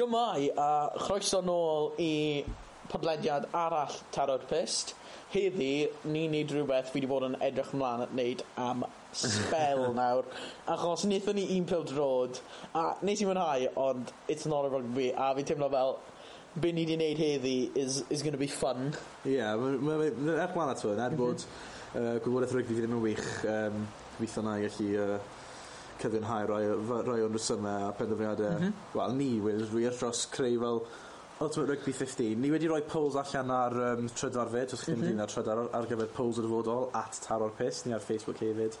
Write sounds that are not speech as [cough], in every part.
Siwmai a chroeso nôl i podlediad arall Taro'r Pist. Heddi, ni'n neud rhywbeth fi wedi bod yn edrych ymlaen at wneud am spel nawr. Achos wnaethon ni un pil drod, a nes i mwynhau, ond it's not a rugby, a fi teimlo fel, be ni wedi wneud heddi is, is going to be fun. Ie, yeah, er gwahanol to, er bod uh, gwybodaeth rygbi fi ddim yn wych, um, gobeithio na i gallu uh, cyfiawnhau rai, rai o'n rhesymau a penderfyniadau. Mm -hmm. Wel, ni wedi wir dros creu fel Ultimate Rugby 15. Ni wedi rhoi polls allan ar um, trydar fyd, os chi'n mm -hmm. mynd ar trydar ar gyfer polls yn y fodol, at Taro'r Pist, ni ar Facebook hefyd,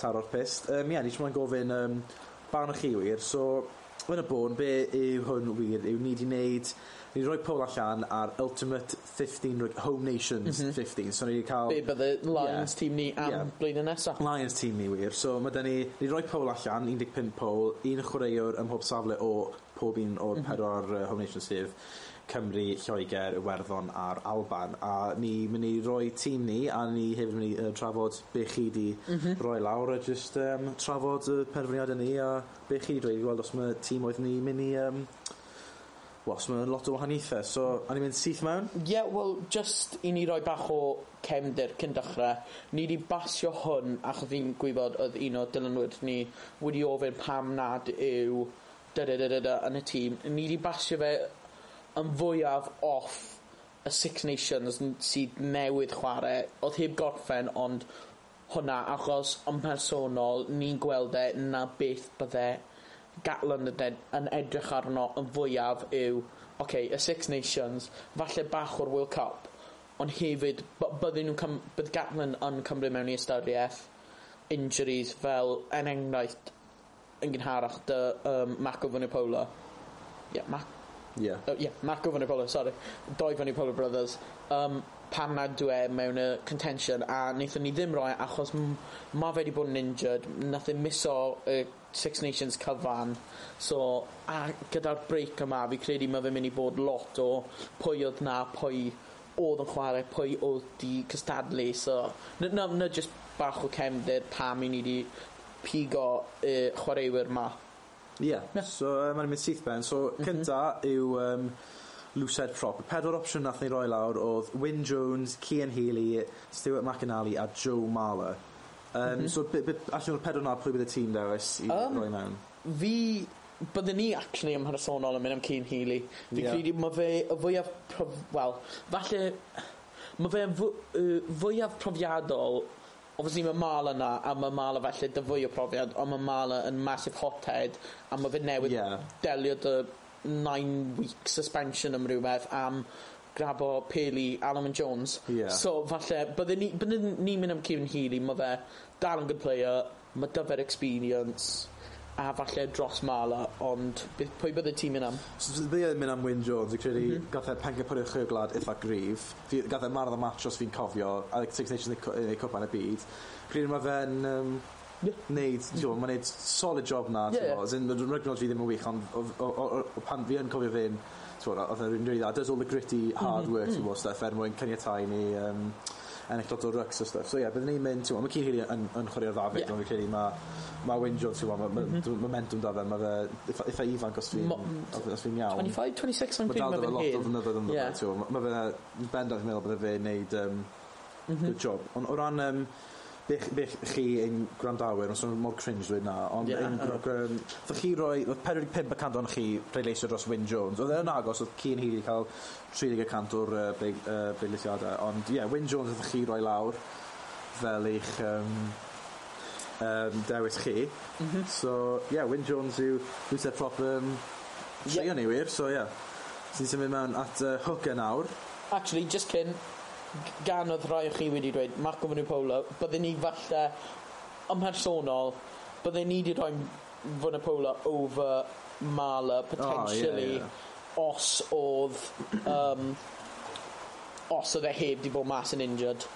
Taro'r Pist. Um, ie, yeah, ni eisiau mwyn gofyn um, barn chi wir, so yn y bôn, be yw hwn wir? Yw ni wedi wneud ni roi poll allan ar Ultimate 15 Home Nations mm -hmm. 15 so ni wedi cael be bydde Lions yeah, team ni am yeah. blwyddyn nesaf Lions team ni wir so mae da ni ni roi poll allan 15 poll un chwaraewr ym mhob safle o pob un o'r mm -hmm. pedwar uh, Home Nations sef Cymru, Lloegr, Iwerddon a'r Alban a ni mynd i roi tîm ni a ni hefyd mynd i uh, trafod be chi di mm -hmm. roi lawr a just um, trafod y uh, penderfyniadau ni a be chi di dweud gweld os mae tîm oedd ni mynd i um, Wel, so mae'n lot o wahaniaethau, so a ni'n mynd syth mewn? Ie, yeah, wel, just i ni roi bach o cefndir cyn dechrau, ni wedi basio hwn achos fi'n gwybod oedd un o dilynwyr ni wedi ofyn pam nad yw da da da da da yn y tîm. Ni wedi basio fe yn fwyaf off y Six Nations sydd newydd chwarae. Oedd heb gorffen, ond hwnna, achos yn personol, ni'n gweld e na beth bydde Gatland yn, ed yn edrych arno yn fwyaf yw, oce, okay, y Six Nations, falle bach o'r World Cup, ond hefyd, byddwn nhw'n bydd Gatland yn cymryd mewn i ystyriaeth injuries fel yn enghraifft yn gynharach dy um, Marco Vanipola. Ie, yeah, Mac... Yeah. Uh, yeah, Marco Vanipola, sorry. Doi Vanipola Brothers. Um, pam nad yw e mewn y contention a wnaethon ni ddim roi achos ma fe wedi bod yn injured nath e miso y Six Nations cyfan so a gyda'r break yma fi credu mae fe'n mynd i bod lot o pwy oedd na pwy oedd yn chwarae pwy oedd di cystadlu so na, na na just bach o cefndir pam i ni wedi pigo y chwaraewyr ma Ie, yeah. yeah. so uh, mae'n mynd syth ben so mhm. cynta mm -hmm. yw um, Lucid Prop. Y Pedwar opsiwn nath ni roi lawr oedd Wyn Jones, Cian Healy, Stuart McAnally a Joe Marler. Um, mm -hmm. So, allan o'r pedwar na, pwy bydd y tîm dewis i um, roi mewn? Fi byddwn ni actually ym mhresonol yn mynd am Cian Healy. Fi yeah. credu mae fe y fwyaf... Wel, falle... Mae fe fwyaf profiadol obviously mae Mala na a mae Mala felly dy fwy o profiad ond mae Mala yn massive hothead a mae fe newydd yeah. delio dy nine week suspension am rhywbeth am grabo Peli Alan Jones. Yeah. So falle, bydde ni, bydde ni'n mynd am Kevin Healy, mae fe dal yn good player, mae dyfer experience, a falle dros Mala, ond pwy bydde ti'n mynd am? So, dwi yn mynd am Wyn Jones, dwi'n credu mm -hmm. gath e penca pwyr uwch glad eitha grif, gath e mardd y match os fi'n cofio, a Six Nations neu cwpan y byd. Credu mae fe'n um, yeah. neud, ti'n mae'n neud solid job na, ti'n yeah, Yn rygnod fi ddim yn wych, ond pan fi yn cofio fe'n, ti'n oedd yn rhywun dda, does all the gritty hard work, mm -hmm. ti'n bod, stuff, er mwyn cyniatau ni, um, ennill lot o rucks a stuff. So ie, yeah, byddwn ni'n mynd, ti'n mae Cihiri yn, yn chwarae'r ddafod, yeah. ond fi'n credu mae ma Wyn Jones, ti'n mae mm -hmm. momentum da fe, mae fe eitha ifanc os fi'n fi iawn. 25, 26, mae'n credu mae fe'n lot o fynyddoedd yn fe, ti'n mae fe bendant yn meddwl bydde fe'n neud um, good job. Ond o ran um, bych chi yn gwrandawyr, os yw'n mor cringe dwi'n na, ond yeah, yn uh. chi roi, oedd 45% o'n chi pleidleisio dros Wyn Jones, oedd e'n agos, oedd ci yn hi wedi cael 30% o'r uh, pleidleisiadau, uh, ond ie, yeah, Wyn Jones oedd chi roi lawr fel eich um, um, dewis chi. Mm -hmm. So, ie, yeah, Wyn Jones yw, yw set prop um, yeah. ni wir, so ie. Yeah. Sy'n symud mewn at uh, hook nawr. Actually, just cyn, gan oedd rhai o chi wedi dweud Marco Manipolo byddwn ni falle ymhersonol byddwn ni wedi rhoi Manipolo over Mala potentially oh, yeah, yeah. os oedd um, os oedd e heb di bod mas yn injured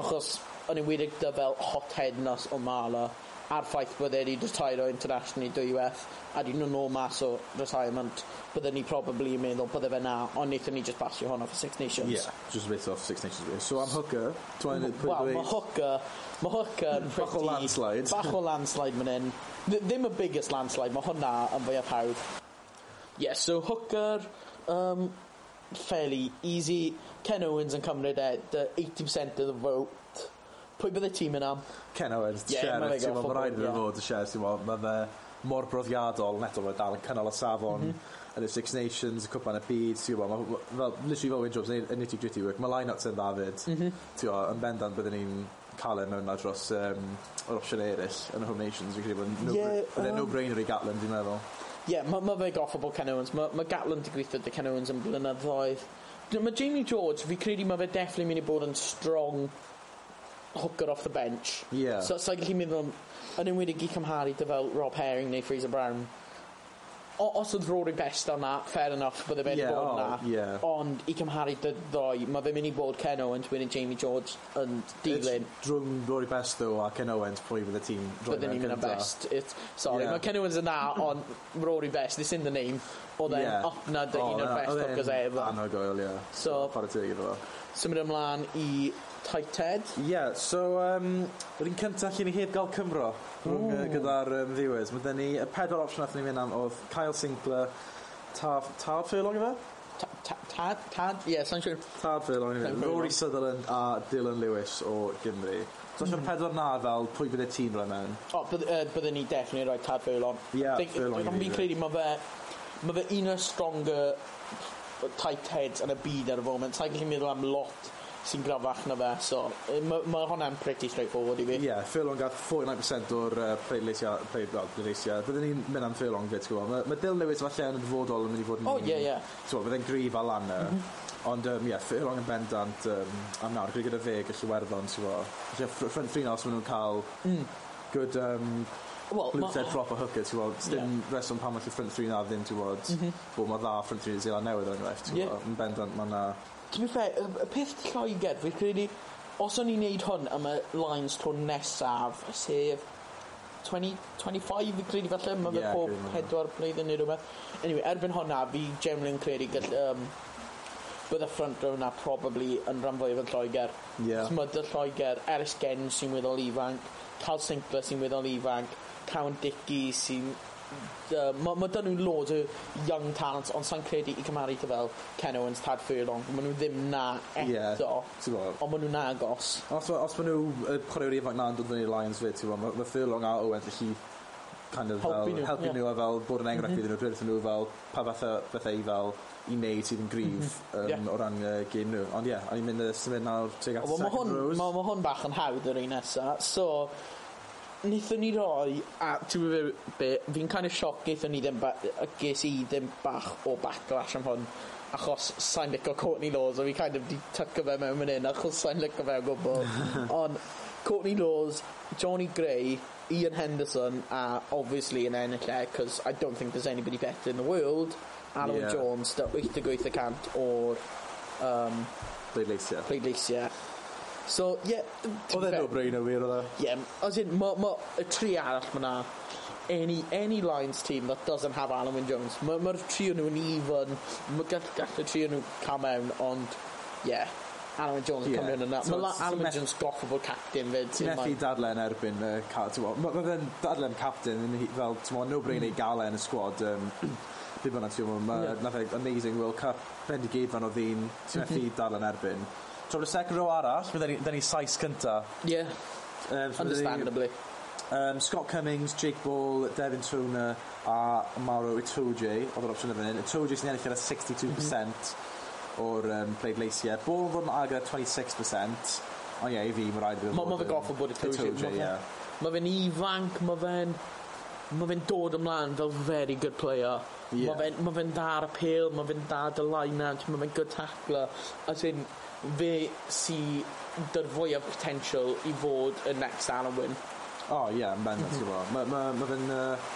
achos o'n yn enwedig dy fel hothead nas o Mala a'r ffaith bod e wedi international internationally dwywaith a dyn nhw'n ôl mas o retirement bydden ni probably yn meddwl bydde fe na ond wnaethon ni just basio hon off Six Nations. Yeah just a bit off Six Nations so am Hooker dwi'n well, well mae Hooker mae Hooker mm, bach o landslide. [laughs] bach o landslide man hyn ddim y biggest landslide mae hwnna yn fwyaf hawdd yeah so Hooker um, fairly easy. Ken Owens yn cymryd e the 80% of the vote. Pwy bydde tîm yna? Ken Owens, yeah, Sheriff, ti'n meddwl, mae rhaid yn fod y Sheriff, ti'n meddwl, mae fe mor brofiadol, neto mae dal yn cynnal y safon, mm yn y Six Nations, y cwpan y byd, ti'n meddwl, fel, literally fel Windrobs, yn nitty gritty work, mae line-up sy'n ddafyd, mm ti'n meddwl, yn bendant bydden ni'n cael e mewn na dros um, yr opsiwn eraill yn y Home Nations, fi'n credu bod no, yeah, um, no-brainer i Gatlin, dwi'n meddwl. Ie, yeah, mae ma fe bod Ken Owens, mae ma Gatlin di gweithio dy Ken Owens yn blynyddoedd. Mae Jamie George, fi credu mae fe definitely mynd i bod yn strong hooker off the bench. Yeah. So, so gallu meddwl am, yn enwedig i cymharu dy fel Rob Herring neu Fraser Brown. O, os oedd Rory Best na, fair enough, bydde fe'n yeah, bod yna. Oh, yeah. Ond i cymharu dy ddoi, mae fe'n mynd i bod Ken Owens wedyn Jamie George yn dilyn. It's drwng Rory Best ddo a Ken Owens pwy bydd y tîm droi mewn ni'n mynd best. It, sorry, yeah. mae Ken Owens yn na, [clears throat] ond Rory Best, this in the name, oedd e'n yeah. up na dy oh, un o'r best hookers ever. Anogoel, ie. Yeah. So, Chwarae teg iddo fo. Symud ymlaen i tight head. Ie, yeah, so um, yr un cyntaf lle ni heb gael Cymro rhwng, uh, gyda'r um, ddiwedd. Mae ni, y pedwar opsiwn nath ni mynd am oedd Kyle Sinclair, Tad ta Furlong efo? Tad, tad, ie, sa'n siŵr. Tad Furlong efo. Rory Sutherland a Dylan Lewis o Gymru. So mm. pedwar na fel pwy bydd y tîm rhaid mewn? O, bydd, uh, byddwn ni definitely rhoi Tad Furlong. Ie, yeah, Furlong. Ond fi'n credu mae fe, mae fe un o'r stronger tight heads yn y byd ar y foment. Sa'n gallu meddwl am lot sy'n grafach na fe so mae ma hwnna'n pretty straightforward i fi. Ie yeah, Furlong gath 49% o'r uh, pleidleisiau pleidleisiau byddwn ni'n mynd am Furlong fyd ti'n gwybod mae ma Dyl Lewis falle yn y dyfodol yn mynd i fod yn oh ie ie. Byddai'n grif a lan mm -hmm. Ond um, yeah, Furlong yn bendant um, am nawr, gyda fe gallu werddon, ti'n fo. Felly, ffrind ffrin os maen nhw'n cael mm. good um, well, blue thread proper hooker, ti'n gwybod Dim yeah. reswm pan mae ffrind ffrin a ddim, ti'n gwybod Mm -hmm. Bo, mae dda ffrind ffrin Zealand newydd yn enghraifft, ti'n gwybod Yn bendant, mae yna to be fair, y, y peth Lloegr, fi credu, os o'n i'n neud hwn am y Lions tro nesaf, sef 20, 25 fi credu falle, mae fe yeah, pob pedwar blwyddyn neu rhywbeth. Anyway, erbyn hwnna, fi generally yn credu gall, um, bydd y front row na probably yn rhan fwyaf o Lloegr. Yeah. mae dy Lloegr, Eris Gen sy'n weddol ifanc, Cal Sinclair sy'n weddol ifanc, Cowan Dickey sy'n uh, mae ma dyn nhw'n loads o young talent, ond sa'n credu i cymaru te fel Ken Owens, Tad Furlong, maen nhw ddim na eto, yeah, ond maen nhw'n agos. Os, os maen nhw, y chwaraewyr ifanc na'n dod fyny i'r Lions fyd, mae ma Furlong a Owens lle kind of helpu fel, nhw, helpu yeah. nhw a fel bod yn enghraifft mhm. iddyn nhw, dweud wrthyn nhw fel pa fatha bethau i fel i wneud sydd yn gryf mhm. um, yeah. o ran uh, gyn nhw. Ond ie, yeah, o'n i'n mynd y symud nawr tuag at second hwn, rose. Mae ma hwn bach yn hawdd yr un nesaf, so Nethon ni roi, a ti'n gwybod be, fi'n kind of sioc gaethon ni ddim, ges i ddim bach o backlash am hwn, achos sa'n licio Courtney Laws, a fi kind of di tycio fe mewn fan hyn, achos sa'n licio fe o gwbl. [laughs] Ond Courtney Laws, Johnny Gray, Ian Henderson, a obviously yn ennill e, because I don't think there's anybody better in the world, Alan yeah. Jones, da 88% o'r um, pleidleisiau. pleidleisiau. So, ie... Yeah, Oedd e'n no brain o wir, oedd e? Ie, as in, mae ma, y tri arall mae'na any, any Lions team that doesn't have Alan Wyn Jones. Mae'r ma tri o nhw'n even, mae gall, gall y tri o nhw cael mewn, ond, ie, yeah, Alan Wyn Jones yn yeah. cymryd yna. So, mae Alan Wyn Jones goffa bod captain fyd. Ti'n methu dadlen erbyn y captain. Mae fe'n dadlen captain, fel, ti'n no brain ei gael e yn y sgwad. Um, Fi bynnag ti'n mwyn, mae yeah. E amazing World Cup, bendigedd fan o ddyn, ti'n methu mhm. dadlen erbyn. Drwy'r second row arall, fydden ni saes cynta. Yeah, um, so understandably. Ni, um, Scott Cummings, Jake Ball, Devin Tuna a Mauro Itoje, oedd yr opsiwn yn fan Itoje sy'n ennill ar 62% mm -hmm. o'r um, pleidleisiau. Ball yn fod yn agor 26%, ond ie, i fi, mae'n rhaid i fi fod yn... Fe goffa bod Itoje. Itoje, Mae fe'n ifanc, mae fe'n mae fe'n dod ymlaen fel very good player. Yeah. Mae fe'n ma fe dda ar y pil, mae fe'n dda dy line-out, mae fe'n good tackler. As in, fe sy dy'r fwyaf potential i fod y next Alan Wyn. O, oh, ie, yn bendant, mhm. ti'n gwybod. Mae ma, ma fe'n uh,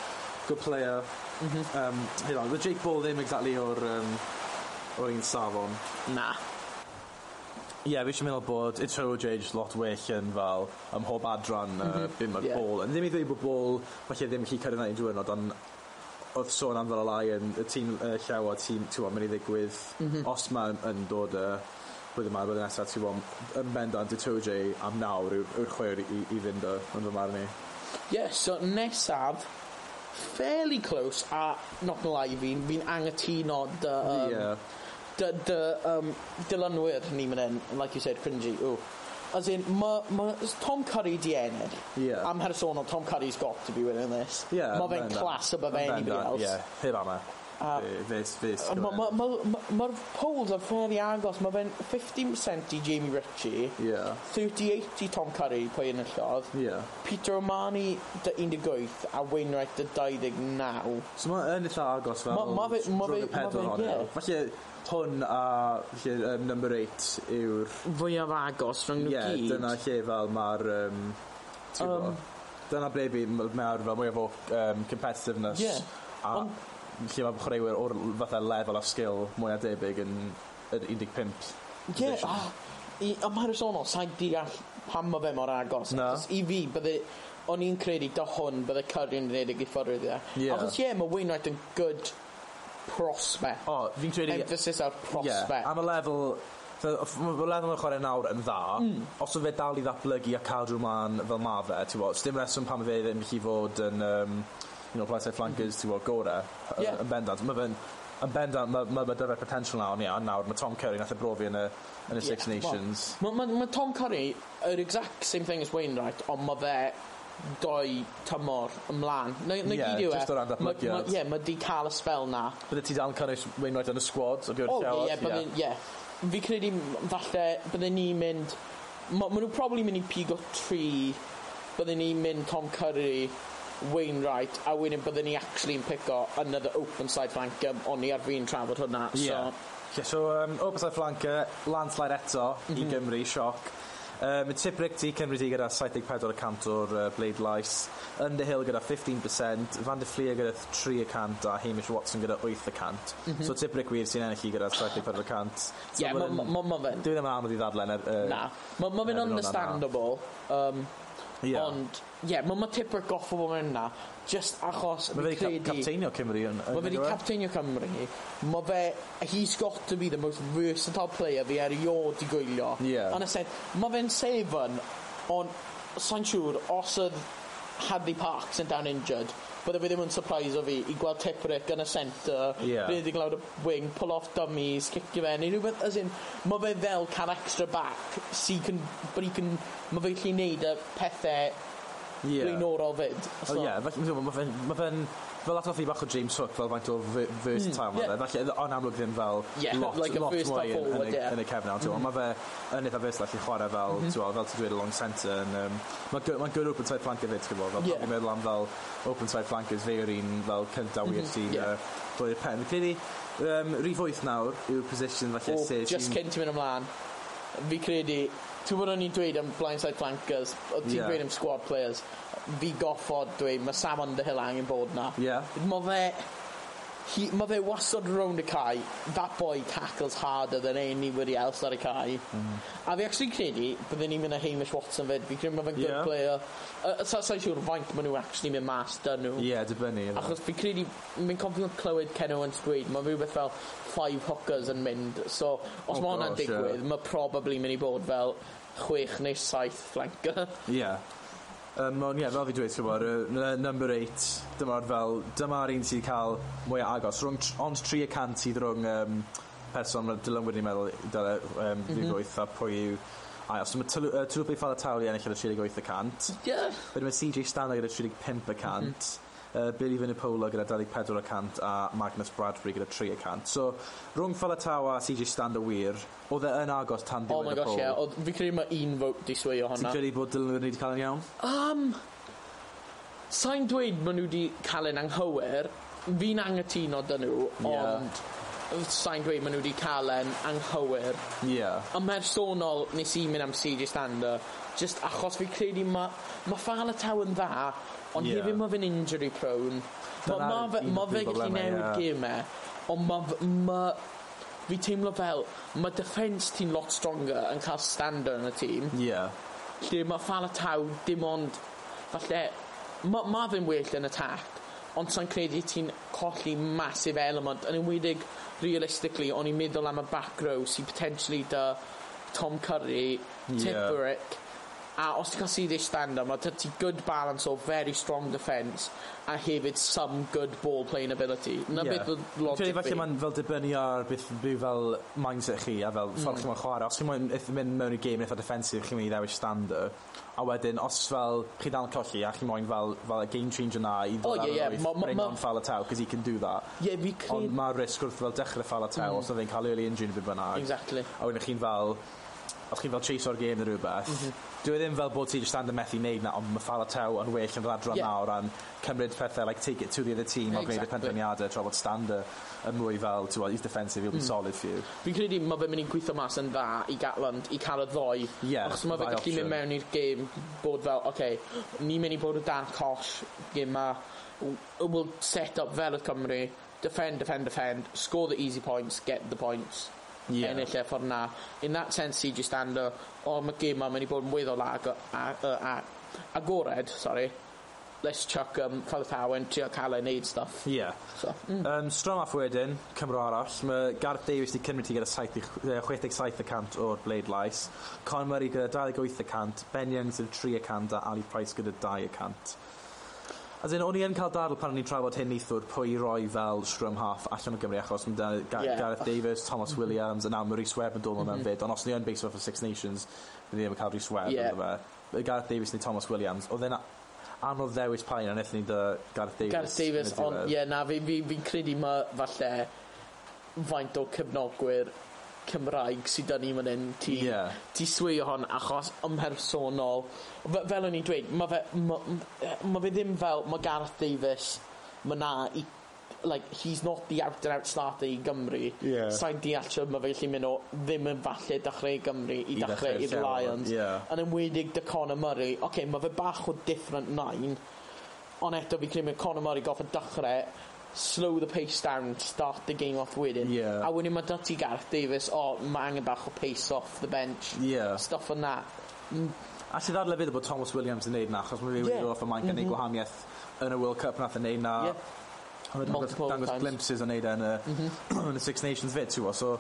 good player. Mm -hmm. um, hyn on, Jake Ball ddim exactly o'r um, o'r un safon. Na. Ie, yeah, fi eisiau meddwl bod y Trowage Age lot well yn fel ym mhob adran uh, mm -hmm. bum yeah. bol. Yn ddim i ddweud bod bol, falle ddim chi cyrraedd yn diwrnod, ond oedd sôn am fel y lai yn y tîm uh, llawer, tîm, ti'n mynd i ddigwydd, mm -hmm. os mae yn dod y uh, Wedyn ma'r wedyn nesaf ti'n fod yn bendant i 2J am nawr yw'r chwer i, i fynd o yn fy marn i. Ie, so nesaf fairly close a not yn lai fi'n fi'n angytuno dy um, yeah. dy, dy um, dilynwyr ni mynd yn like you said cringy ooh as in, ma, ma, Tom Curry di ennill. Yeah. Am personol, Tom Curry's got to be winning this. Yeah. ma fe'n class above anybody that, else. Yeah, hyn anna. A fes fes Mae'r ma, ma, ma, ma polls yn fferi agos. Mae fe'n 50% i Jamie Ritchie. Yeah. 38 i Tom Curry, pwy yn y llodd. Yeah. Peter O'Mani, dy 18, a Wainwright, dy 29. So mae'n yn eitha agos fel... Mae ma fe... Ma fe... Ma fe... Yeah. Falle hwn a lle, um, number 8 yw'r... Fwyaf agos rhwng nhw yeah, gyd. Dyna lle fel mae'r... Um, um, dyna ble fi, mae'r mwyaf o um, competitiveness. Yeah. A, Ond, lle mae chwaraewyr o'r fatha lefel o sgil mwy a debyg yn yr 15 Ie, yeah, i, am personol, sa'n deall pam mae fe mor agos. No. I fi, bydde, o'n i'n credu da hwn bydde Curry yn redeg i fforddio. Yeah. Achos ie, mae Wainwright yn good prospect. O, oh, fi'n credu... Emphasis ar prospect. Yeah, am y lefel Mae'r lefel yn chwarae nawr yn dda mm. Os o fe dal i ddatblygu a cadw mlaen fel ma fe Ti'n bod, dim reswm pam fe ddim i fod yn um, you know, plasau flankers ti'n gweld gore yeah. yn bendant. Mae fe'n yn bendant, mae ma, ma dyfer potential nawr ni, nawr mae Tom Curry nath y brofi yn y, yn y yeah, Six Nations. Mae ma, ma, Tom Curry, yr exact same thing as Wainwright, ond mae fe doi tymor ymlaen. Na, na yeah, gyd yw e. Just o ran datblygiad. Ie, mae di cael y spel na. Bydde ti dal yn cynnwys Wainwright yn y squad? o bywyd oh, ie, yeah, yeah. Fi credu falle bydde ni'n mynd... Mae ma nhw probably mynd i pigo tri. Bydde ni'n mynd Tom Curry Wainwright a wedyn bydden ni actually yn pico another open side flanker o'n ni ar fi'n trafod hwnna yeah. so yeah, so um, open side flanker landslide eto mm -hmm. i mhm. Gymru sioc Um, yn tip Rick Cymru ti gyda 74% o'r uh, Blade Lice. Underhill gyda 15%, Van der Fleer gyda 3% a Hamish Watson gyda 8%. Mm -hmm. So tip wir sy'n ennill i gyda 74%. Ie, so yeah, ma fe'n... Dwi ddim yn anodd i ddadlen. Er, er, na. Ma fe'n understandable. Um, Yeah. Ond, ie, yeah, mae ma Tipper goffo fo mewn na, just achos... Mae fe wedi capteinio Cymru yn... Mae fe wedi capteinio Cymru. Mae fe, he's got to be the most versatile player fi eriod i gwylio. Ie. Yeah. Ond ysyn, mae fe'n seven, ond sa'n siŵr, os oedd Hadley Parks yn dan injured bydde fi ddim yn surprise o fi i gweld Tipperick yn y centre yeah. redig lawr y wing pull off dummies cicio fe neu rhywbeth as in mae fe fel can extra back sy can, but he can mae fe gallu neud y pethau yeah. blaenorol fyd. So. Oh, yeah, felly mae fe'n... Ma fe fel atgoff i bach o James Hook fel faint o versatile mm, yeah. felly o'n amlwg ddim fel yeah, lot, like lot mwy yn, yn, yeah. yn y cefn nawr. mm. mae fe yn eitha versatile i chwarae fel, mm -hmm. fel ti'n dweud along centre um, mae'n ma good open side flanker fyd fel, fel yeah. meddwl am fel open side flankers fe yw'r un fel cyntaf mm -hmm. i'r yeah. uh, pen credu um, rif 8 nawr yw'r position falle oh, just cyn ti'n mynd ymlaen fi credu Ti'n bod o'n i'n dweud am blindside flankers, o ti'n yeah. dweud am squad players, fi goffod dweud mae Sam Underhill angen bod na. Yeah. Mae fe he, mae fe wastad round y cae, that boy tackles harder than anybody else ar y cae. Mm. A fi actually credu, byddwn ni'n mynd â Hamish Watson fyd, fi credu mae fe'n yeah. good player. Uh, Sa'n sa siŵr faint maen nhw actually mynd mas dyn nhw. Ie, yeah, dibynnu. Achos fi credu, mi'n confident clywed Ken Owens dweud, mae rhywbeth fel five hookers yn mynd, so os oh, mae hwnna'n digwydd, yeah. mae probably mynd i bod fel chwech neu saith flanker. Ie. Yeah. Um, ond ie, yeah, fel fi dweud, ti'n gwybod, number 8, dyma'r fel, dyma'r un sydd cael mwy agos, rhwng, ond 300 sydd rhwng um, person mae Dylan ni'n meddwl dyle um, mm -hmm. 38 a pwy yw A os mae Tulupi Falatawli ennill ar y 38 y cant. Yeah. Wedyn mae CJ Stanley yn y 35 y cant. Mm -hmm uh, Billy Vinipola gyda 24% a Magnus Bradbury gyda 3%. So, rhwng Falatawa a CJ Stander wir, oedd e yn agos tan oh diwedd y poll. Oh my gosh, yeah. Fi credu mae un vote di sweio hwnna. Ti'n credu bod Dylan wedi cael yn iawn? Um, Sa'n dweud maen nhw wedi cael yn anghywir, fi'n angytuno dyn nhw, yeah. ond sa'n dweud maen nhw wedi cael yn anghywir. Ie. Yeah. Ond mersonol nes i mynd am CJ Stander, just achos fi credu mae ma Falataw yn dda, ond yeah. hefyd mae fe'n injury prone. Mae ma fe, ma fe gallu newid gymau, e, ond mae ma, fi teimlo fel, mae defence ti'n lot stronger yn cael stander yn y tîm. Yeah. Lle mae ffala taw dim ond, falle, mae ma fe'n well yn attack, ond sa'n credu ti'n colli massive element, yn ymwydig realistically, o'n i'n meddwl am y back row sy'n potentially da Tom Curry, Tipperick a os ti'n cael sydd eich stand yma dy ti good balance o very strong defence a hefyd some good ball playing ability na yeah. beth fydd logic fi felly mae'n fel dibynnu ar beth byw fel mindset chi a fel ffordd mm. chi'n mae'n chwarae os chi'n mynd mewn i game eitha defensif chi'n mynd i ddewis stander a wedyn os fel chi dal yn colli a chi'n moyn fel, fel a game changer na i ddod oh, yeah, yeah. Ma, ma, bring ma, on Falatau because he can do that yeah, fi cred... ond mae risg wrth fel dechrau Falatau mm. os oedd e'n cael early injury yn bydd bynnag exactly. a wedyn chi'n fel os chi fel chase o'r game neu rhywbeth, mm -hmm. dwi e ddim fel bod ti just stand y methu neud na, ond mae Fala Tew yn well yn fel adran yeah. nawr a'n cymryd pethau, like, take it to the other team exactly. o gwneud y penderfyniadau tra bod stander yn mwy fel, ti'n he's defensive, he'll be hmm. solid for you. Fi'n credu mae fe'n mynd i'n gweithio mas yn dda i Gatland i cael y ddoi, yeah, achos mae fe'n gallu mynd mewn i'r game bod fel, oce, okay, ni'n mynd i bod y dan cosh game ma, we'll set up fel y Cymru, defend, defend, defend, score the easy points, get the points, yeah. ennill e'r ffordd na. In that sense, CG Stander, o, mae gym ma'n mynd i bod yn weddol ag, ag, ag, agored, sorry, let's chuck um, Father Power yn trio cael ei wneud stuff. Ie. Yeah. So, mm. um, Strom off wedyn, Cymru arall, mae Gareth Davies di cymryd ti gyda 67% o'r Blade Lice, Con Murray gyda 28%, Ben Youngs sydd 3% a Ali Price gyda 2%. As in, o'n i yn cael dadl pan o'n i'n trafod hyn neithwr pwy i roi fel Scrum Half allan o Gymru achos mae da Ga yeah. Gareth Davis, Thomas Williams yn am Rhys Webb yn dod mewn mm -hmm. fyd, ond os ni yn based off of Six Nations, ni ddim yn cael Rhys Webb yeah. fe. Gareth Davis neu Thomas Williams, oedd e'n anodd ddewis pain ond eithon ni dy Gareth Davis. Gareth Davis, ond ie, yeah, na, fi'n fi, fi, fi credu mae falle faint o cefnogwyr Cymraeg sydd dyn ni fan hyn, ti, yeah. ti swio hon achos ymhersonol. Fe, fel o'n i'n dweud, mae fe, ma, ma fe ddim fel, mae Gareth Davis, mae na i like, he's not the out and out starter i Gymru. Yeah. Sa'n deall sure mae fe gallu mynd o ddim yn falle dechrau i Gymru i, I dechrau i'r Lions. Yeah. Yn ymwedig dy Conor Murray, okay, mae fe bach o different nine, ond eto fi credu mae Conor Murray goffa dechrau slow the pace down, start the game off wedyn. Yeah. A wedyn mae dati Gareth Davis, o, oh, mae angen bach o pace off the bench. Yeah. Stuff o'n na. Mm. A sydd ar lefydd bod Thomas Williams yn neud na, achos mae fi wedi yeah. off y maen gen i mhm. gwahaniaeth yn y World Cup nath yn neud na. Multiple Dangos, times. glimpses o neud e yn y, [clears throat] mm -hmm. y Six Nations fit, ti'n So,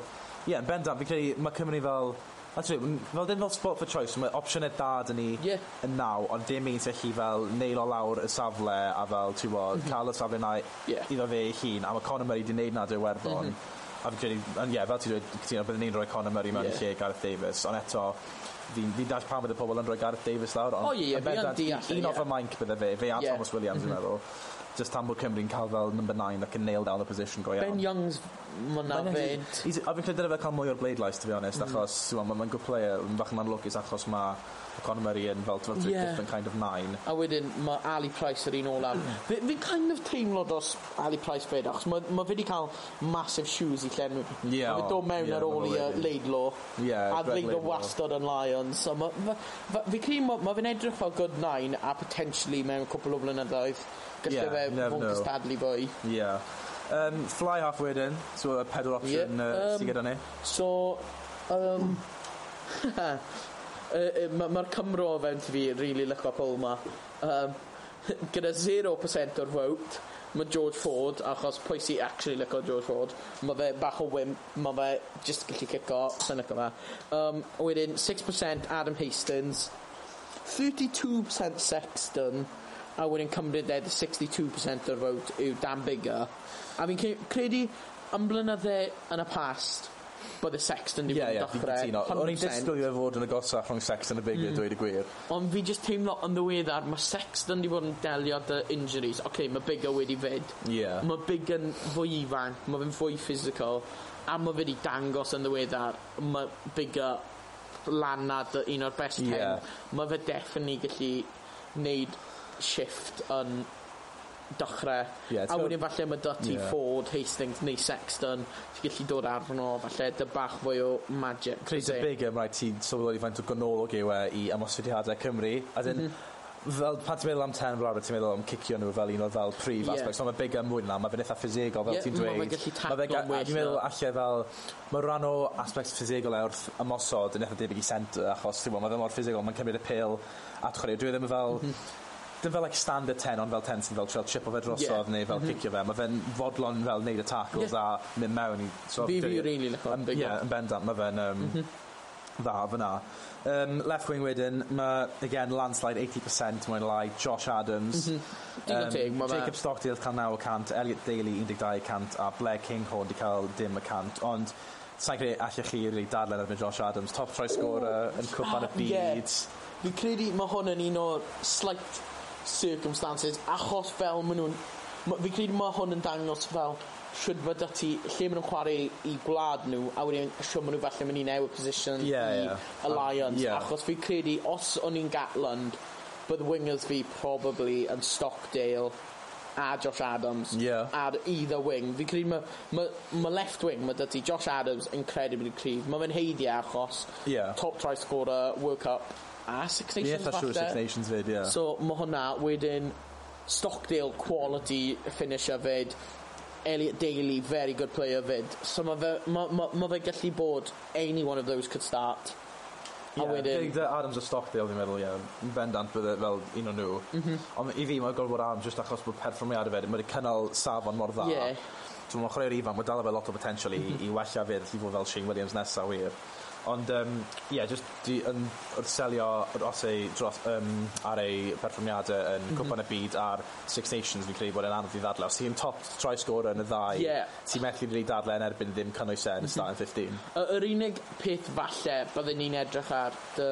ie, yeah, bendant, fi'n credu mae Cymru fel That's it. Fel dim fel sport for choice, mae opsiynau da dyn ni yeah. yn naw, ond dim un sy'n chi fel neil o lawr y safle a fel, ti'n bod, mm -hmm. cael y safle na yeah. iddo fe ei hun, a mae Conor Murray wedi wneud na dy werddon. Mm -hmm. A fi'n credu, ie, fel ti'n dweud, ti'n dweud, ni'n rhoi Conor Murray mewn yeah. i lle Gareth Davis, ond eto, fi'n fi dall pan bydd y pobl yn rhoi Gareth Davis lawr, ond oh, yeah, yeah, un off y mainc bydde fe, fe a yeah. Thomas Williams, mm -hmm. fi'n meddwl. Just tan bod Cymru'n cael fel number 9 ac yn nail down the position go iawn. Ben Young's ma'n na fed. A fi'n credu dyna fe cael mwy o'r bleidlais, to be honest, mm. achos mae'n ma, ma good player, mae'n bach yn anlwcus achos mae Connery yn fel yeah. different kind of 9. A wedyn mae Ali Price yr un olaf. fi'n fi kind of teimlo dos Ali Price fyd, achos mae ma fe wedi cael massive shoes i llen. Yeah, mae dod mewn yeah, ar ôl i leidlo. Yeah, a Laidlaw wastod yn Lions. So mae ma, ma, fi credu mae fe'n edrych fel good 9 a potentially mewn cwpl o blynyddoedd Galle yeah, fe fod cystadlu fwy. Yeah. Um, fly half wedyn, so y pedal option yeah, uh, um, sydd gyda ni. So, um, mae'r [laughs] ma Cymro fewn ti fi rili really lyco pobl yma. Um, [laughs] gyda 0% o'r vote, mae George Ford, achos pwy sy'n actually lyco George Ford, mae fe bach o wimp, mae fe just gallu cico, sy'n lyco fe. Um, wedyn, 6% Adam Hastings, 32% Sexton, a wedyn cymryd ed 62% o'r vote yw Dan Bigger a fi'n cre credu yn blynydde yn y past bod y Sexton wedi yeah, bod yn yeah, dechrau o'n i'n disgwyl i fe fod yn agosach rhwng Sexton a Bigger mm. dweud y gwir. Ond fi just teimlo yn ddiweddar mae Sexton wedi bod yn delio dy injuries. Oce okay, mae Bigger wedi fyd yeah. mae Bigger yn fwy ifanc mae fe'n fwy physical a mae fe wedi dangos yn ddiweddar mae Bigger lan lanad un o'r best yeah. ten. Mae fe definitely gallu neud shift yn dechrau yeah, a wedyn falle mae Dutty yeah. Ford Hastings neu Sexton ti'n gallu dod arno falle dy bach fwy o magic Chris y big ym rhaid ti sylweddoli faint o gonolog yw e i ymosodiadau Cymru a dyn mm -hmm fel, pan ti'n meddwl am ten blawd, ti'n meddwl am cicio nhw fel un o'r fel prif yeah. aspects, ond mae bigger mwy na, mae fe'n eitha ffisegol fel yeah, ti'n dweud. Mae fe'n gallu taclo'n well. Dwi'n meddwl allai fel, mae rhan o aspects ffisegol e wrth ymosod yn eitha debyg i centre, achos ti'n meddwl, mae fe mor ffisegol, mae'n cymryd y pil, at chwarae. dwi ddim yn fel, mm -hmm dim fel like standard 10 ond fel 10 sy'n fel trial o fe drosodd yeah. neu fel mm -hmm. cicio fe mae fe'n fodlon fel neud y tackles yeah. a mynd mewn i so fi fi really like um, ie yn bendant mae fe'n um, mm -hmm. dda fyna um, left wing wedyn mae again landslide 80% mwyn lai Josh Adams mm -hmm. um, teg, Jacob Stockdale cael 900 Elliot Daly 12% a Blair Kinghorn di cael dim y cant ond sa'n credu allech chi really dadlen erbyn Josh Adams top try scorer yn cwpan y byd yeah. Fi'n credu mae hwn yn un o'r slight circumstances achos fel maen nhw'n fi credu mae hwn yn dangos fel rhywbeth da ti lle maen nhw'n chwarae i gwlad nhw a wedyn siwr maen nhw falle mynd i newid position yeah, i yeah. Alliance um, yeah. achos fi credu os o'n i'n Gatland bydd wingers fi probably yn Stockdale a Josh Adams yeah. ar either wing fi credu mae ma, ma left wing mae dydy Josh Adams incredibly cryf mae fe'n heidiau achos yeah. top try scorer World Cup a Six Nations Ie, falle. Six Nations fyd, ie. So, mae hwnna, wedyn Stockdale quality finisher fyd, Elliot Daly, very good player fyd. So, mae fe, ma, ma, ma fe gallu bod any one of those could start. A yeah, wedyn... Big Adams a Stockdale, fi'n meddwl, ie. Yeah. Bendant bydde fel un o nhw. Mm. Ond i fi, mae gorfod Adams just achos bod perfformiadau fe, mae wedi cynnal safon mor dda. Yeah. So, mae'n chwarae'r ifan, mae'n dal fe lot o potential i, mm -hmm. i wella fydd, i fod fel Shane Williams nesaf wir. Ond, um, yeah, just di, yn, wrth selio dros ei, dros, um, ar ei perfformiadau yn mm -hmm. Cwpan y Byd a'r Six Nations, fi'n credu bod e'n anodd i ddadle. Os ti'n top troi sgôr yn y ddau, yeah. ti'n methu rili dadlau yn erbyn ddim cynnwys e yn y mhm. starting 15. Yr unig peth falle byddwn ni'n edrych ar dy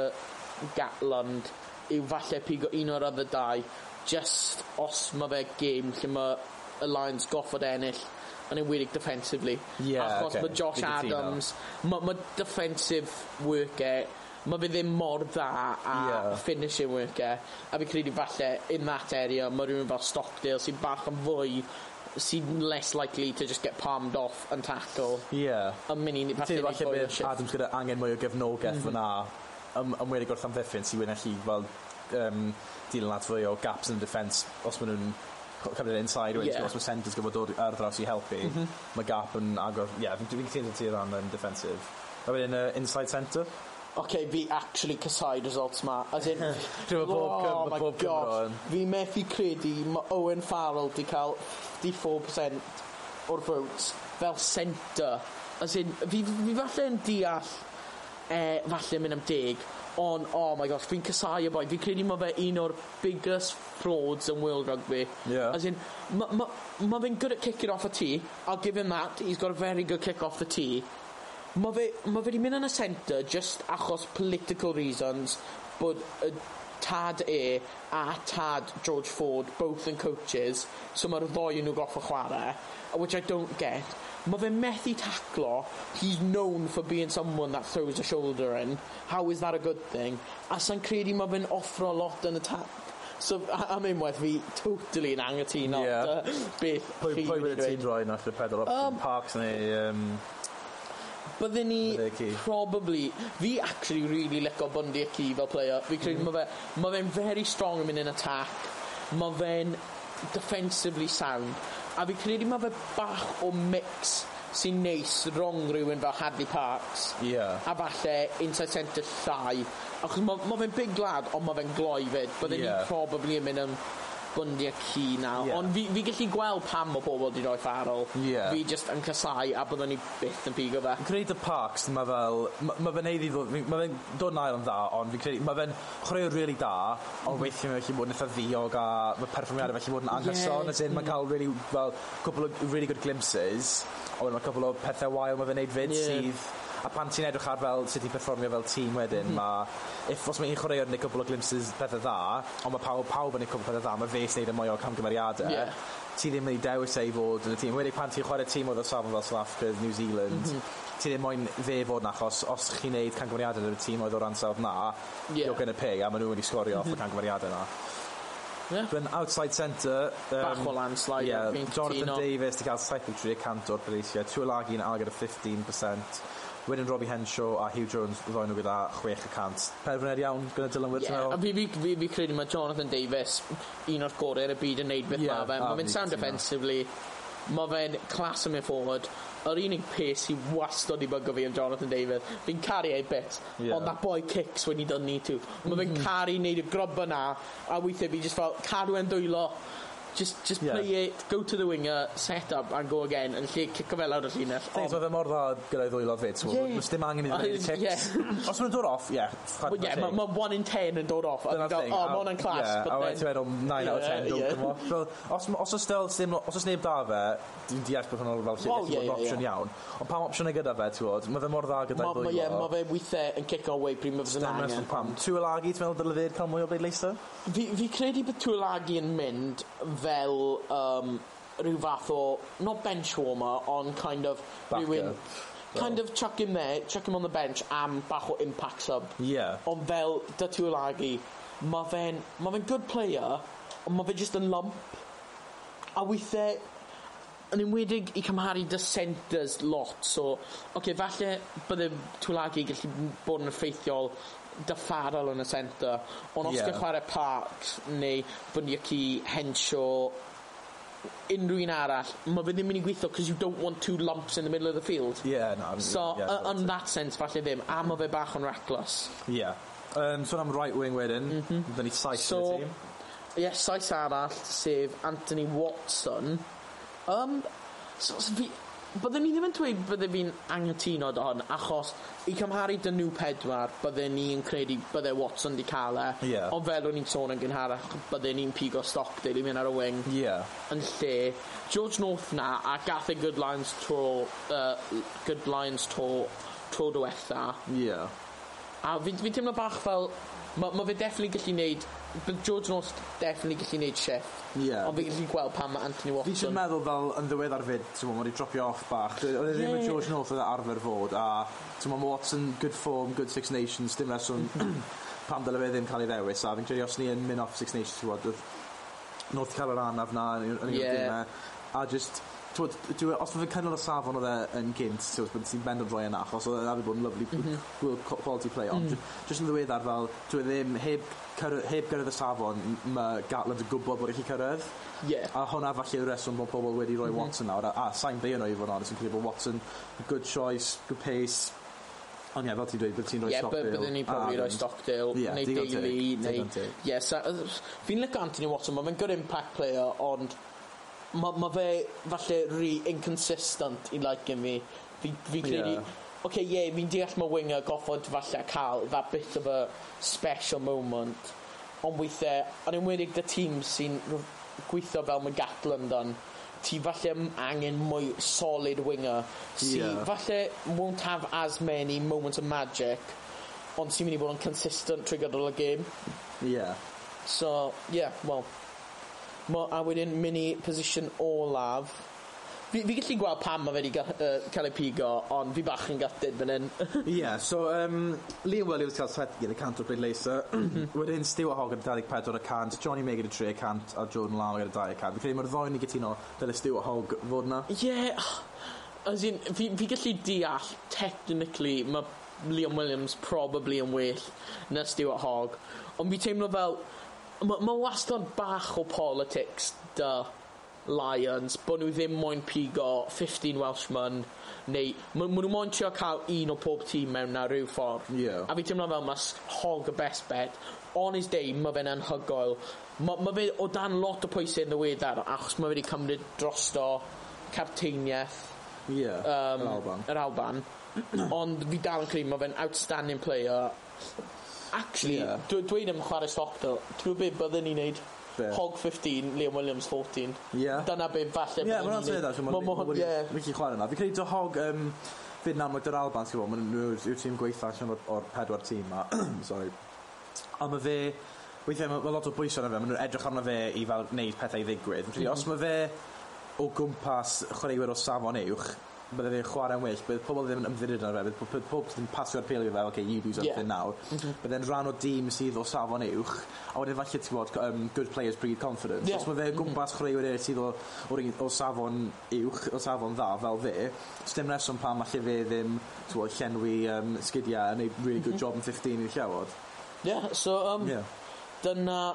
Gatland yw falle pigo un o'r other dau just os mae fe game lle mae y Lions goffod ennill yn enwedig defensively. Yeah, Achos okay. mae Josh Adams, mae ma defensive worker, mae fe ddim mor dda a yeah. finishing worker. A fi credu falle, in that area, mae rhywun fel Stockdale sy'n bach yn fwy sy'n less likely to just get palmed off and tackle. Yeah. A mini ti'n falle falle bydd Adams gyda angen mwy o gefnogaeth mm -hmm. fyna ym wedi gwrth am sy'n wyna chi fel um, dilyn at fwy o gaps yn defence os maen nhw'n cymryd inside wedyn yeah. os mae centres gyfod dod ar draws i helpu mm -hmm. mae gap yn agor ie yeah, fi'n dwi'n cytuno ti ran yn defensif a wedyn uh, inside centre okay, fi actually casau results ma. As in... [laughs] Dwi'n meddwl bob oh my bob gosh. Fi methu credu mae Owen Farrell di cael 54% o'r votes fel centre. As in, fi, fi falle yn deall eh, falle mynd am deg, ond oh my gosh fi'n casau y boi. Fi'n credu mae fe un o'r biggest frauds yn world rugby. Yeah. as in mae ma, ma fe'n good at kicking off a tee. I'll give him that. He's got a very good kick off the tee. Mae fe, ma fe di mynd yn y centre just achos political reasons bod y tad e a tad George Ford both yn coaches. So mae'r ddoi yn nhw goffa chwarae which I don't get. Mae fe methu taclo he's known for being someone that throws a shoulder in. How is that a good thing? A sa'n credu mae fe'n offro lot yn y tap. So, am unwaith fi, totally yn angytuno. Yeah. Beth... Pwy, pwy wedi ti'n droi nath y pedal Upton um, Parks neu... Um, Byddwn ni probably... Fi actually really lico Bundy a Key fel player. Fi credu mm. mae fe, ma fe'n very strong yn mynd in attack. Mae fe'n defensively sound. A fi credu mae fe bach o mix sy'n neis rong rhywun fel Hadley Parks yeah. a falle inside centre llai achos mae ma fe'n big lad ond mae fe'n gloi fyd Byddwn yeah. ni probably yn mynd yn bundiau cu nawr. Yeah. Ond fi, fi gallu gweld pam o bobl wedi rhoi ffarol. Yeah. Fi just yn casau a byddwn ni byth yn pigo fe. Creator Parks, mae fel... Mae fe'n neud i ddod... Mae fe'n dod yn ail yn dda, ond fi'n credu... Mae fe'n chwarae really da, ond mm. weithio mae felly bod yn eitha ddiog a mae perfformiadau felly bod yn anghyson. Yeah. As in, mae cael really, well, couple of really good glimpses, ond mae couple o pethau wael mae fe'n neud fyd yeah. sydd a pan ti'n edrych ar fel sut ti'n performio fel tîm wedyn mm -hmm. mae if os mae un chwaraewr yn y cwbl o glimpses pethau dda ond mae pawb, pawb yn y cwbl pethau dda mae fe'n neud y mwy o camgymeriadau yeah. ti ddim yn ei dewis ei fod yn y tîm wedi pan ti'n chwarae tîm oedd o safon fel South Africa New Zealand mm -hmm. ti ddim moyn fe fod na achos os chi'n neud camgymeriadau yn y tîm oedd o ran sawf na yeah. you're gonna pay a maen nhw wedi sgorio mm -hmm. off y camgymeriadau na Yeah. Byn outside centre... Um, Bach o landslide. Yeah, Jonathan Davis, 'di cael 73 cant o'r bleisiau. Tuolagi yn agor y 15% wedyn Robbie Henshaw a Hugh Jones ddoi nhw gyda 6 y cant. Penderfyniad iawn gyda Dylan Wirth. Yeah, a fi, fi, fi, fi credu mae Jonathan Davis un o'r gorau ar y byd yn neud beth yeah, mae fe. Mae'n mynd sound defensively. Mae fe'n clas yn mynd forward. Yr unig pes sy'n wastod i bygo fi yn Jonathan Davis. Fi'n caru ei bit. Yeah. Ond that boy kicks when he doesn't need to. Mae fe'n mm. caru neud y grob yna. A weithiau fi just fel cadw e'n dwylo just just yeah. play it, go to the winger, set up and go again yn lle cico fel awr y llinell. Things oedd e mor dda gyda'i gyda ddwylodd fe, ti'n yeah. Dim angen i ddweud kicks. Yeah. Os maen nhw'n dod off, ie. yeah, mae ma 1 in 10 yn dod off. Dyna'r thing. Oh, mae hwnna'n clas. Yeah, A wedyn ti'n meddwl 9 out of 10. Os os oes still, os oes neb da fe, dwi'n deall bod hwnnw fel sy'n opsiwn iawn. Ond pam opsiwn ei gyda fe, ti'n gwybod? Mae fe mor dda gyda ddwylodd. Ie, mae fe weithiau yn cico away pryd mae fe'n angen. Pam? Tŵ Elagi, ti'n meddwl dylai fe cael mwy o bleidleisau? Fi credu bod Tŵ Elagi yn mynd fel um, rhyw fath o, not bench warmer, ond kind of rhywun... Kind of chuck him there, chuck him on the bench am bach o impact sub. Yeah. Ond fel Datu Olagi, mae fe'n ma fe good player, ond mae fe just yn lump. A weithiau, yn enwedig i cymharu dy centres lot so oce, okay, falle bydde Twilagi gallu bod yn effeithiol dyffarol yn y centre ond os yeah. gael chwarae Parks neu Bunyaki Henshaw unrhyw un arall mae fe ddim mynd i gweithio because you don't want two lumps in the middle of the field. Yeah, no, I so yeah, uh, in that sense falle ddim a mae fe bach yn reckless. Yeah um, so am right wing wedyn. Mm -hmm. dyn ni saith so, yn y tîm. Ie, yes, saith arall, sef Anthony Watson, Um, so, so fi, byddwn ni ddim yn dweud bydde fi'n anghytuno dy hon, achos i cymharu dyn nhw pedwar, bydde ni'n credu bydde Watson di cael e. Yeah. Ond fel o'n i'n sôn yn gynharach, bydde ni'n pigo Stockdale i mynd ar y wing. Yeah. Yn lle, George North na, a gath e Good Lions tro, uh, Good Lions tro, tro diwetha. Yeah. A fi, fi teimlo bach fel, Mae ma fe definitely gallu neud... Bydd George North definitely gallu neud chef. Ie. Yeah. Ond fi gallu gweld pan mae Anthony Watson... Fi eisiau meddwl fel yn ddiweddar fyd, ti'n mwyn, wedi dropio off bach. Oedd e ddim yn George North oedd e arfer fod, a ti'n mwyn, Watson, good form, good Six Nations, dim reswm [clears throat] pam dyle fe ddim cael ei ddewis, a fi'n credu os ni yn mynd off Six Nations, ti'n mwyn, North cael yr anaf na, yn yeah. a just Twod, dwi, e, os fydde cynnal y safon oedd e yn gynt, ti'n bod ti'n bend o droi yna, achos oedd e ar bod yn lyflu mm quality play, ond mm. jyst yn ddiweddar fel, dwi e ddim, heb, cyrra, heb gyrraedd y safon, mae Gatland yn gwybod bod eich cyrraedd. Yeah. A hwnna falle yw'r reswm bod pobl wedi rhoi mm -hmm. Watson nawr, a, a sain be yno i fod yn honest, yn credu bod Watson, good choice, good pace, Ond ie, fel ti'n dweud, bydd ti'n rhoi yeah, Stockdale. Ie, byddwn ni'n probably rhoi Stockdale, yeah, neu Daly, neu... Ie, fi'n lyc Anthony Watson, mae'n good impact player, ond ma, ma fe falle rhi inconsistent i like fi. Fi, fi credu... Yeah. Oce, okay, ie, yeah, fi'n deall mae winger goffod falle cael that bit of a special moment. Ond weithiau, yn enwedig dy tîm sy'n gweithio fel mae gatl amdan, ti falle angen mwy solid winger sy'n yeah. falle won't have as many moments of magic, ond sy'n mynd i bod yn consistent trwy gydol y game. Yeah. So, yeah, well, Mo, a wedyn mynd i position olaf. Fi, fi gallu gweld pam mae wedi uh, cael ei pigo, ond fi bach yn gatid fan hyn. [laughs] Ie, yeah, so um, Liam Williams cael swet gyda cant o bleidleisau. Mhm. wedyn Stewart Hogan gyda 24 Johnny Megan y 3 cant, a Jordan Lalo gyda 2 cant. Fi'n credu mae'r ddoen i gytuno dyle Stewart Hog fod na. Ie, yeah. As in, fi, fi gallu deall, technically, mae Liam Williams probably yn well na Stewart Hogg. Ond fi teimlo fel, Mae ma wastad bach o politics dy Lions, bod nhw ddim moyn pigo 15 Welshman, neu maen nhw moyn trio cael un o pob tîm mewn na rhyw ffordd. Yeah. A fi teimlo fel mas hog y best bet. On his day, mae fe'n anhygoel. Mae ma fe o dan lot o pwysau yn ddiweddar, achos mae fe wedi cymryd drosto carteiniaeth yeah, um, yr Alban. Yr Alban. [clears throat] Ond fi dal yn credu mae fe'n outstanding player Actually, yeah. dwi, dwi ddim yn chwarae Stockdale. Dwi'n gwybod beth byddwn ni'n neud? Be? Hog 15, Liam Williams 14. Yeah. Dyna be falle yeah, byddwn ni'n neud. Ie, mae'n dweud allan. Mi'n chwarae yna. Fi'n credu dy Hog... Um, Fyd na mwyd yr Alban, sgwbl, maen nhw yw'r tîm gweitha allan o'r, or pedwar tîm ma. [clears throat] Sorry. A mae fe, weithiau mae, ma lot o bwysau arno fe, maen nhw'n edrych arno fe i fel wneud pethau i ddigwydd. Mm -hmm. Os mhm. mae fe o gwmpas chwaraewyr o safon uwch, bydde fe'n chwarae'n well, bydd pobl ddim yn ymddiried ar fe, bydd pob, pob ddim yn pasio'r pêl i fe, okay, you do something yeah. nawr. Mm -hmm. Bydde'n rhan o dîm sydd o safon uwch, a wedyn falle ti'n bod um, good players breed confidence. Yeah. Os mae fe o gwmpas chwaraewyr eraill sydd o, o, o safon uwch, o safon dda fel fe, sdim reswm pam falle fe ddim bod, llenwi um, sgidiau a neud really good mm -hmm. job yn 15 i'r llawod. Yeah, so um, yeah. dyna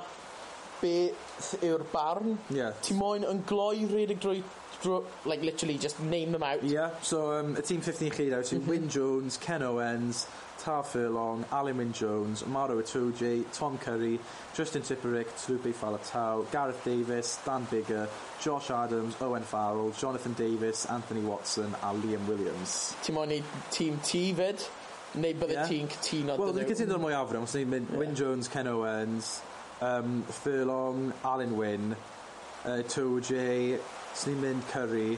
beth yw'r barn. Yeah. Ti moyn yn gloi redig drwy Through, like literally just name them out. Yeah, so um, y tîm 15 chi nawr sy'n mhm. Wyn Jones, Ken Owens, Tar Furlong, Alan Wyn Jones, Maro Atuji, Tom Curry, Justin Tipperick, Tlupe Falatau, Gareth Davis, Dan Bigger, Josh Adams, Owen Farrell, Jonathan Davis, Anthony Watson a Liam Williams. Ti'n moyn i tîm T fyd? Neu bydde yeah. ti'n cytuno Wel, dwi'n cytuno'n mwy afro. Os ni'n yeah. Wyn Jones, Ken Owens, um, Furlong, Alan Wyn, uh, 2J, Swn i'n mynd Curry,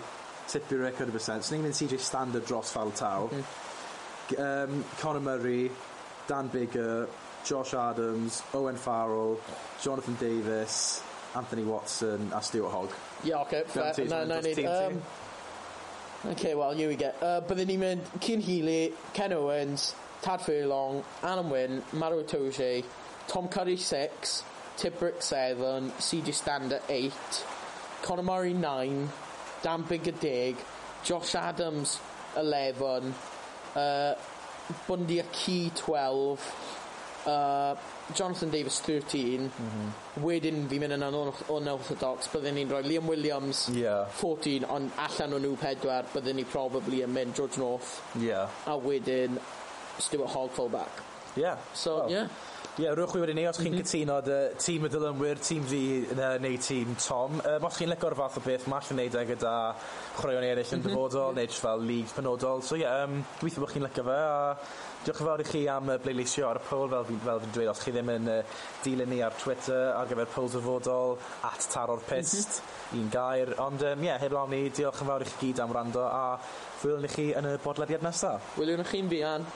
Tipurek 100%. Swn i'n mynd CJ standard dros fal taw. Mm um, Conor Murray, Dan Bigger, Josh Adams, Owen Farrell, Jonathan Davis, Anthony Watson a Stuart Hogg. Yeah, okay. Fair. No, no need. Um, okay, well, here we go. Uh, byddwn ni'n mynd Cyn Healy, Ken Owens, Tad Furlong, Alan Wynn, Maro Toge, Tom Curry 6, Tibrick 7, CJ Standard 8, Conor Murray 9, Dan Bigger 10, Josh Adams 11, uh, Bundy Aki 12, uh, Jonathan Davis 13 mm -hmm. wedyn fi mynd yn unorthodox byddwn ni'n rhoi Liam Williams yeah. 14 ond allan o'n nhw pedwar byddwn ni probably yn mynd George North yeah. a wedyn Stuart Hogg fullback. yeah so well, yeah Ie, yeah, rwy'ch chi wedi ni, os chi'n mm -hmm. cytuno dy tîm y dylymwyr, tîm fi neu, neu tîm Tom. Um, os chi'n licor fath o beth, mae allan neud e gyda chwaraeon eraill yn mhm. dyfodol, mm -hmm. neu fel lig penodol. So ie, yeah, um, gobeithio bod chi'n licio fe, a diolch yn fawr i chi am uh, bleidleisio ar y poll, fel, fel fi'n dweud, os chi ddim yn uh, dilyn ni ar Twitter, ar gyfer poll dyfodol, at taro'r pist, mm -hmm. un gair. Ond ie, um, yeah, heb lawn ni, diolch yn fawr i chi gyd am rando, a fwyl ni chi yn y bodlediad nesaf. Wyliwn chi'n fi, Ann.